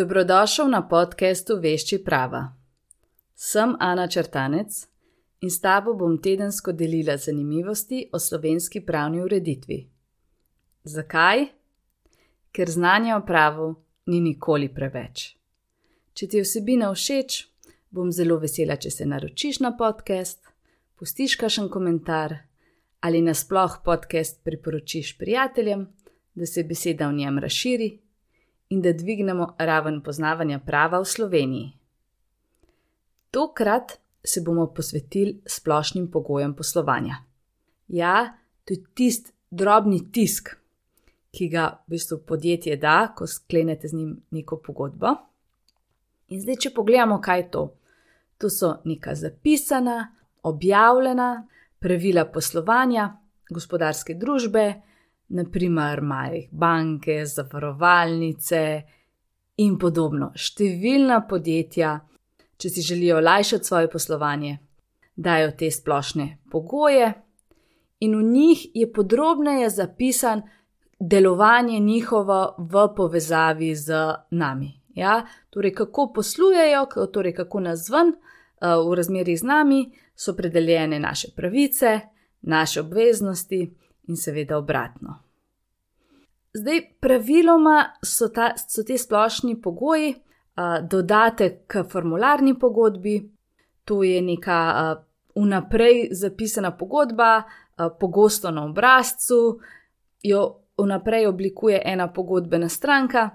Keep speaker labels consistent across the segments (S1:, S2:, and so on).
S1: Dobrodošel na podkastu Vešči prava. Sem Ana Črtanec in s tabo bom tedensko delila zanimivosti o slovenski pravni ureditvi. Zakaj? Ker znanja o pravu ni nikoli preveč. Če ti je vsebina všeč, bom zelo vesela, če se naročiš na podcast, pustiš kakšen komentar ali nasploh podcast priporočiš prijateljem, da se beseda v njem razširi in da dvignemo raven poznavanja prava v Sloveniji. Tokrat se bomo posvetili splošnim pogojem poslovanja. Ja, to je tisti drobni tisk, ki ga v bistvu podjetje da, ko sklenete z njim neko pogodbo. In zdaj, če pogledamo, kaj je to. To so neka zapisana, objavljena pravila poslovanja gospodarske družbe, naprimer imajo banke, zavarovalnice in podobno. Številna podjetja, če si želijo olajšati svoje poslovanje, dajo te splošne pogoje, in v njih je podrobneje zapisan delovanje njihovo v povezavi z nami. Ja? Torej, kako poslujejo, torej, kako nas ven v razmerih z nami, so predeljene naše pravice, naše obveznosti in seveda obratno. Zdaj, praviloma so, ta, so te splošni pogoji uh, dodatek k formularni pogodbi, to je neka uh, vnaprej zapisana pogodba, uh, pogosto na obrazcu, jo vnaprej oblikuje ena pogodbena stranka,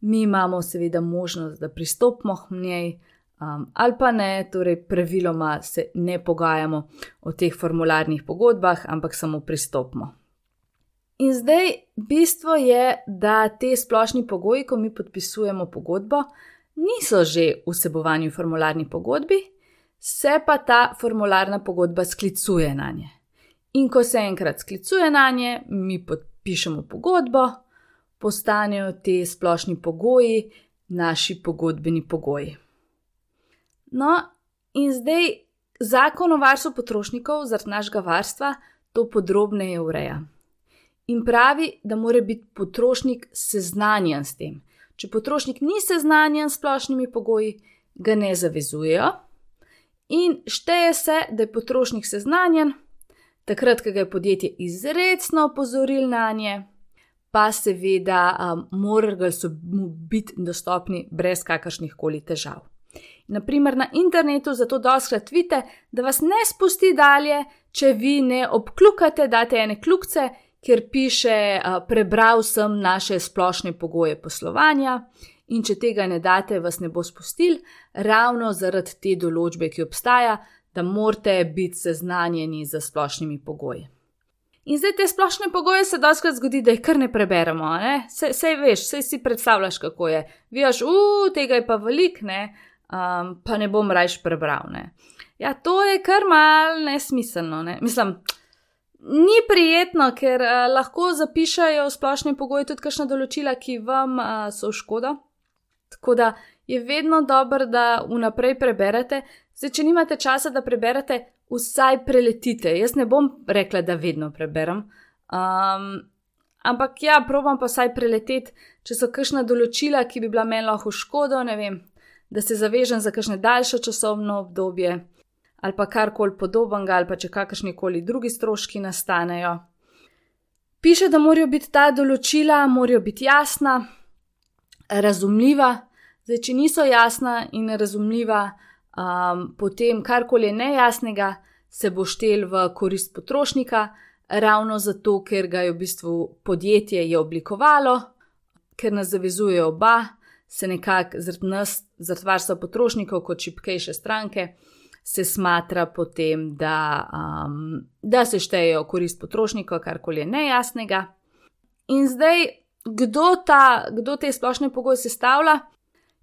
S1: mi imamo seveda možnost, da pristopimo k njej. Um, ali pa ne, torej praviloma se ne pogajamo o teh formularnih pogodbah, ampak samo pristopimo. In zdaj bistvo je, da te splošni pogoji, ko mi podpisujemo pogodbo, niso že vsebovani v formularni pogodbi, se pa ta formularna pogodba sklicuje na nje. In ko se enkrat sklicuje na nje, mi podpišemo pogodbo, postanejo te splošni pogoji naši pogodbeni pogoji. No, in zdaj zakon o varstvu potrošnikov zaradi našega varstva to podrobneje ureja in pravi, da mora biti potrošnik seznanjen s tem. Če potrošnik ni seznanjen s splošnimi pogoji, ga ne zavezujejo, in šteje se, da je potrošnik seznanjen, takrat, ko ga je podjetje izredno opozoril na nje, pa seveda um, morajo mu biti dostopni brez kakršnih koli težav. Naprimer, na internetu zato doskrat vidite, da vas ne spusti dalje, če vi ne obklukate, date ene kljukce kjer piše: Prebral sem naše splošne pogoje poslovanja in če tega ne date, vas ne bo spustil, ravno zaradi te določbe, ki obstaja, da morate biti seznanjeni z splošnimi pogoji. In zdaj te splošne pogoje se doskrat zgodi, da jih kar ne preberemo. Ne? Sej, sej veš, sej si predstavljaš, kako je. Vijaš, uf, tega je pa velik, ne? Um, pa ne bom rajš prebral. Ne? Ja, to je kar mal nesmiselno. Ne? Mislim, Ni prijetno, ker uh, lahko zapišajo splošne pogoje tudi kakšna določila, ki vam uh, so v škodo. Tako da je vedno dobro, da vnaprej preberete. Zdaj, če nimate časa, da preberete, vsaj preletite. Jaz ne bom rekla, da vedno preberem. Um, ampak ja, probujem pa vsaj preleteti, če so kakšna določila, ki bi bila meni lahko v škodo, ne vem, da se zavežem za kakšne daljše časovno obdobje ali pa karkoli podobnega, ali pa če kakršni koli drugi stroški nastanejo. Piše, da morajo biti ta določila, morajo biti jasna, razumljiva. Zdaj, če niso jasna in razumljiva, um, potem karkoli je nejasnega, se bo štel v korist potrošnika, ravno zato, ker ga je v bistvu podjetje je oblikovalo, ker nas zavezuje oba, se nekako zaradi nas, zaradi varstva potrošnikov, kot šipkejše stranke se smatra potem, da, um, da se štejejo korist potrošnika, karkoli je nejasnega. In zdaj, kdo, ta, kdo te splošne pogoje sestavlja?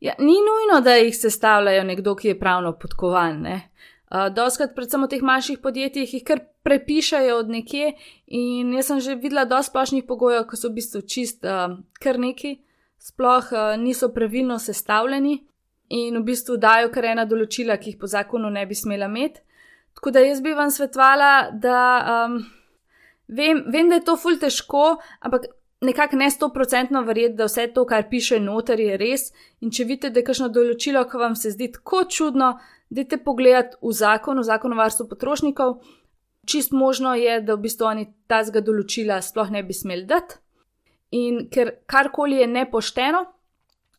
S1: Ja, ni nujno, da jih sestavljajo nekdo, ki je pravno podkovan. Uh, Doskrat, predvsem v teh manjših podjetjih, jih kar prepišajo od nekje. In jaz sem že videla dosti splošnih pogojev, ki so v bistvu čist uh, kar neki, sploh uh, niso pravilno sestavljeni in v bistvu dajo kar ena določila, ki jih po zakonu ne bi smela imeti. Tako da jaz bi vam svetovala, da um, vem, vem, da je to ful težko, ampak nekako ne sto procentno verjeti, da vse to, kar piše noter, je res. In če vidite, da je kakšno določilo, ki vam se zdi tako čudno, dajte pogledati v zakon, v zakon o varstvu potrošnikov. Čist možno je, da v bistvu oni tazga določila sploh ne bi smeli dati. In ker karkoli je nepošteno,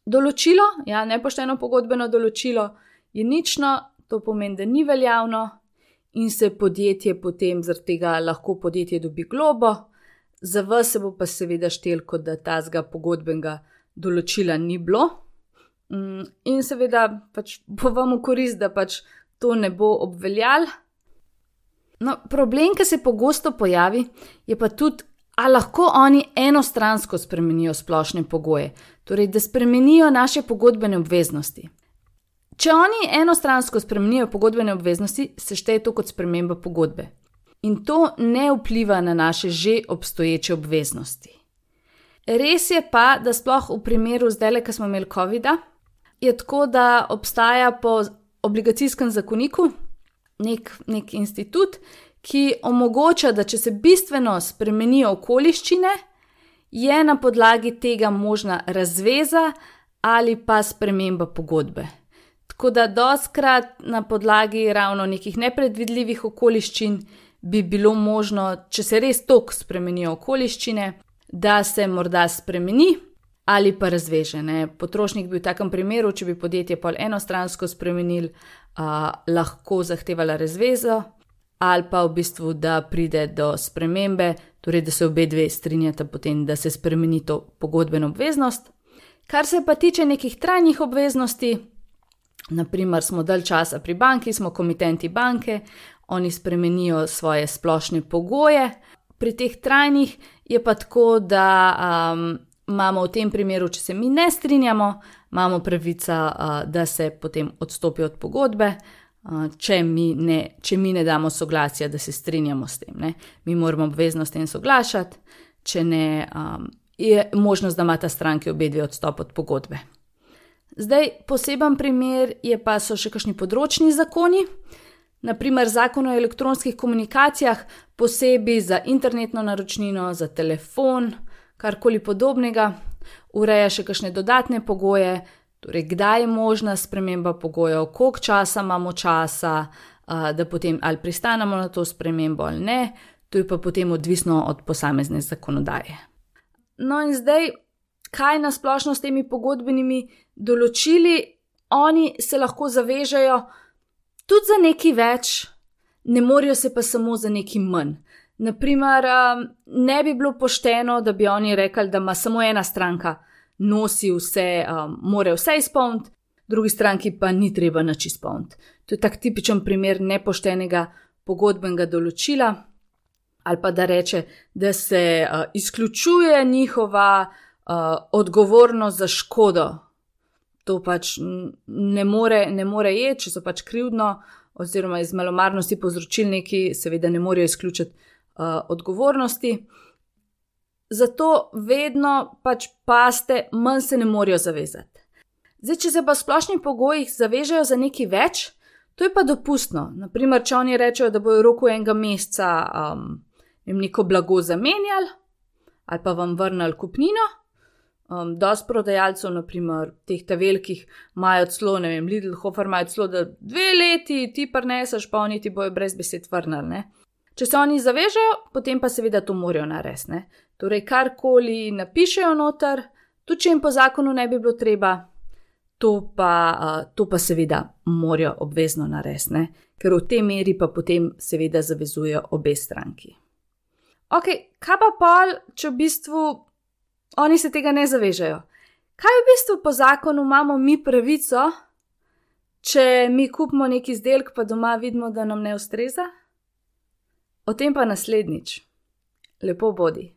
S1: določilo, ja, nepošteno pogodbeno določilo, je nično, to pomeni, da ni veljavno in se podjetje potem zaradi tega lahko podjetje dobi globo, za vas se bo pa seveda štel, kot da ta zga pogodbenega določila ni bilo. Mm, in seveda pač bo vam v korist, da pač to ne bo obveljal. No, problem, ki se pogosto pojavi, je pa tudi, ali lahko oni enostransko spremenijo splošne pogoje, torej da spremenijo naše pogodbene obveznosti. Če oni enostransko spremenijo pogodbene obveznosti, se šteje to kot sprememba pogodbe in to ne vpliva na naše že obstoječe obveznosti. Res je pa, da sploh v primeru zdaj, ko smo imeli COVID, je tako, da obstaja po obligacijskem zakoniku nek, nek institut, ki omogoča, da če se bistveno spremenijo okoliščine, je na podlagi tega možna razveza ali pa sprememba pogodbe. Tako da doskrat na podlagi ravno nekih nepredvidljivih okoliščin bi bilo možno, če se res tok spremenijo okoliščine, da se morda spremeni ali pa razveže. Ne. Potrošnik bi v takem primeru, če bi podjetje pol enostransko spremenil, a, lahko zahtevala razvezo. Ali pa v bistvu, da pride do spremembe, torej da se obe dve strinjata potem, da se spremeni to pogodbeno obveznost. Kar se pa tiče nekih trajnih obveznosti, naprimer smo dalj časa pri banki, smo komitenti banke, oni spremenijo svoje splošne pogoje. Pri teh trajnih je pa tako, da um, imamo v tem primeru, če se mi ne strinjamo, imamo pravica, uh, da se potem odstopi od pogodbe. Če, mi ne, če mi ne damo soglasja, da se strinjamo s tem, ne? mi moramo obvezno s tem soglašati, če ne, um, je možnost, da ima ta stranki obe dve odstop od pogodbe. Zdaj, poseben primer je pa so še kakšni področni zakoni, naprimer zakon o elektronskih komunikacijah, posebej za internetno naročnino, za telefon, karkoli podobnega, ureja še kakšne dodatne pogoje, torej kdaj je možna sprememba pogojev, koliko časa imamo časa, da potem ali pristanemo na to spremembo ali ne, to je pa potem odvisno od posamezne zakonodaje. No in zdaj, kaj nasplošno s temi pogodbenimi določili, oni se lahko zavežejo, tudi za nekaj več, ne morajo se pa samo za nekaj manj. Naprimer, ne bi bilo pošteno, da bi oni rekli, da ima samo ena stranka, nosi vse, um, more vse izpolniti, drugi stranki pa ni treba nič izpolniti. To je tak tipičen primer nepoštenega pogodbenega določila, ali pa da reče, da se uh, izključuje njihova uh, odgovornost za škodo, to pač ne more, ne more je, če so pač krivdno, oziroma iz malomarnosti povzročili neki, seveda ne morejo izključiti uh, odgovornosti. Zato vedno pač paste, manj se ne morejo zavezati. Zdaj, če se pa v splošnih pogojih zavežejo za nekaj več, to je pa dopustno. Naprimer, če oni rečejo, da bojo v roku enega meseca um, neko blago zamenjali ali pa vam vrnili kupnino, Um, Dost prodajalcev, naprimer, teh ta velikih, imajo celo, ne vem, Lidl, Hofer, imajo celo, da dve leti ti prneseš, pa oni ti bojo brez besed vrnili. Če se oni zavežejo, potem pa seveda to morajo narediti. Torej, karkoli napišejo noter, tudi če jim po zakonu ne bi bilo treba, to pa, to pa seveda morajo obvezno narediti, ker v tej meri pa potem seveda zavezujejo obe stranki. Ok, kaj pa pol, če v bistvu oni se tega ne zavežejo. Kaj v bistvu po zakonu imamo mi pravico, če mi kupimo neki izdelek, pa doma vidimo, da nam ne ustreza? O tem pa naslednjič. Lepo bodi.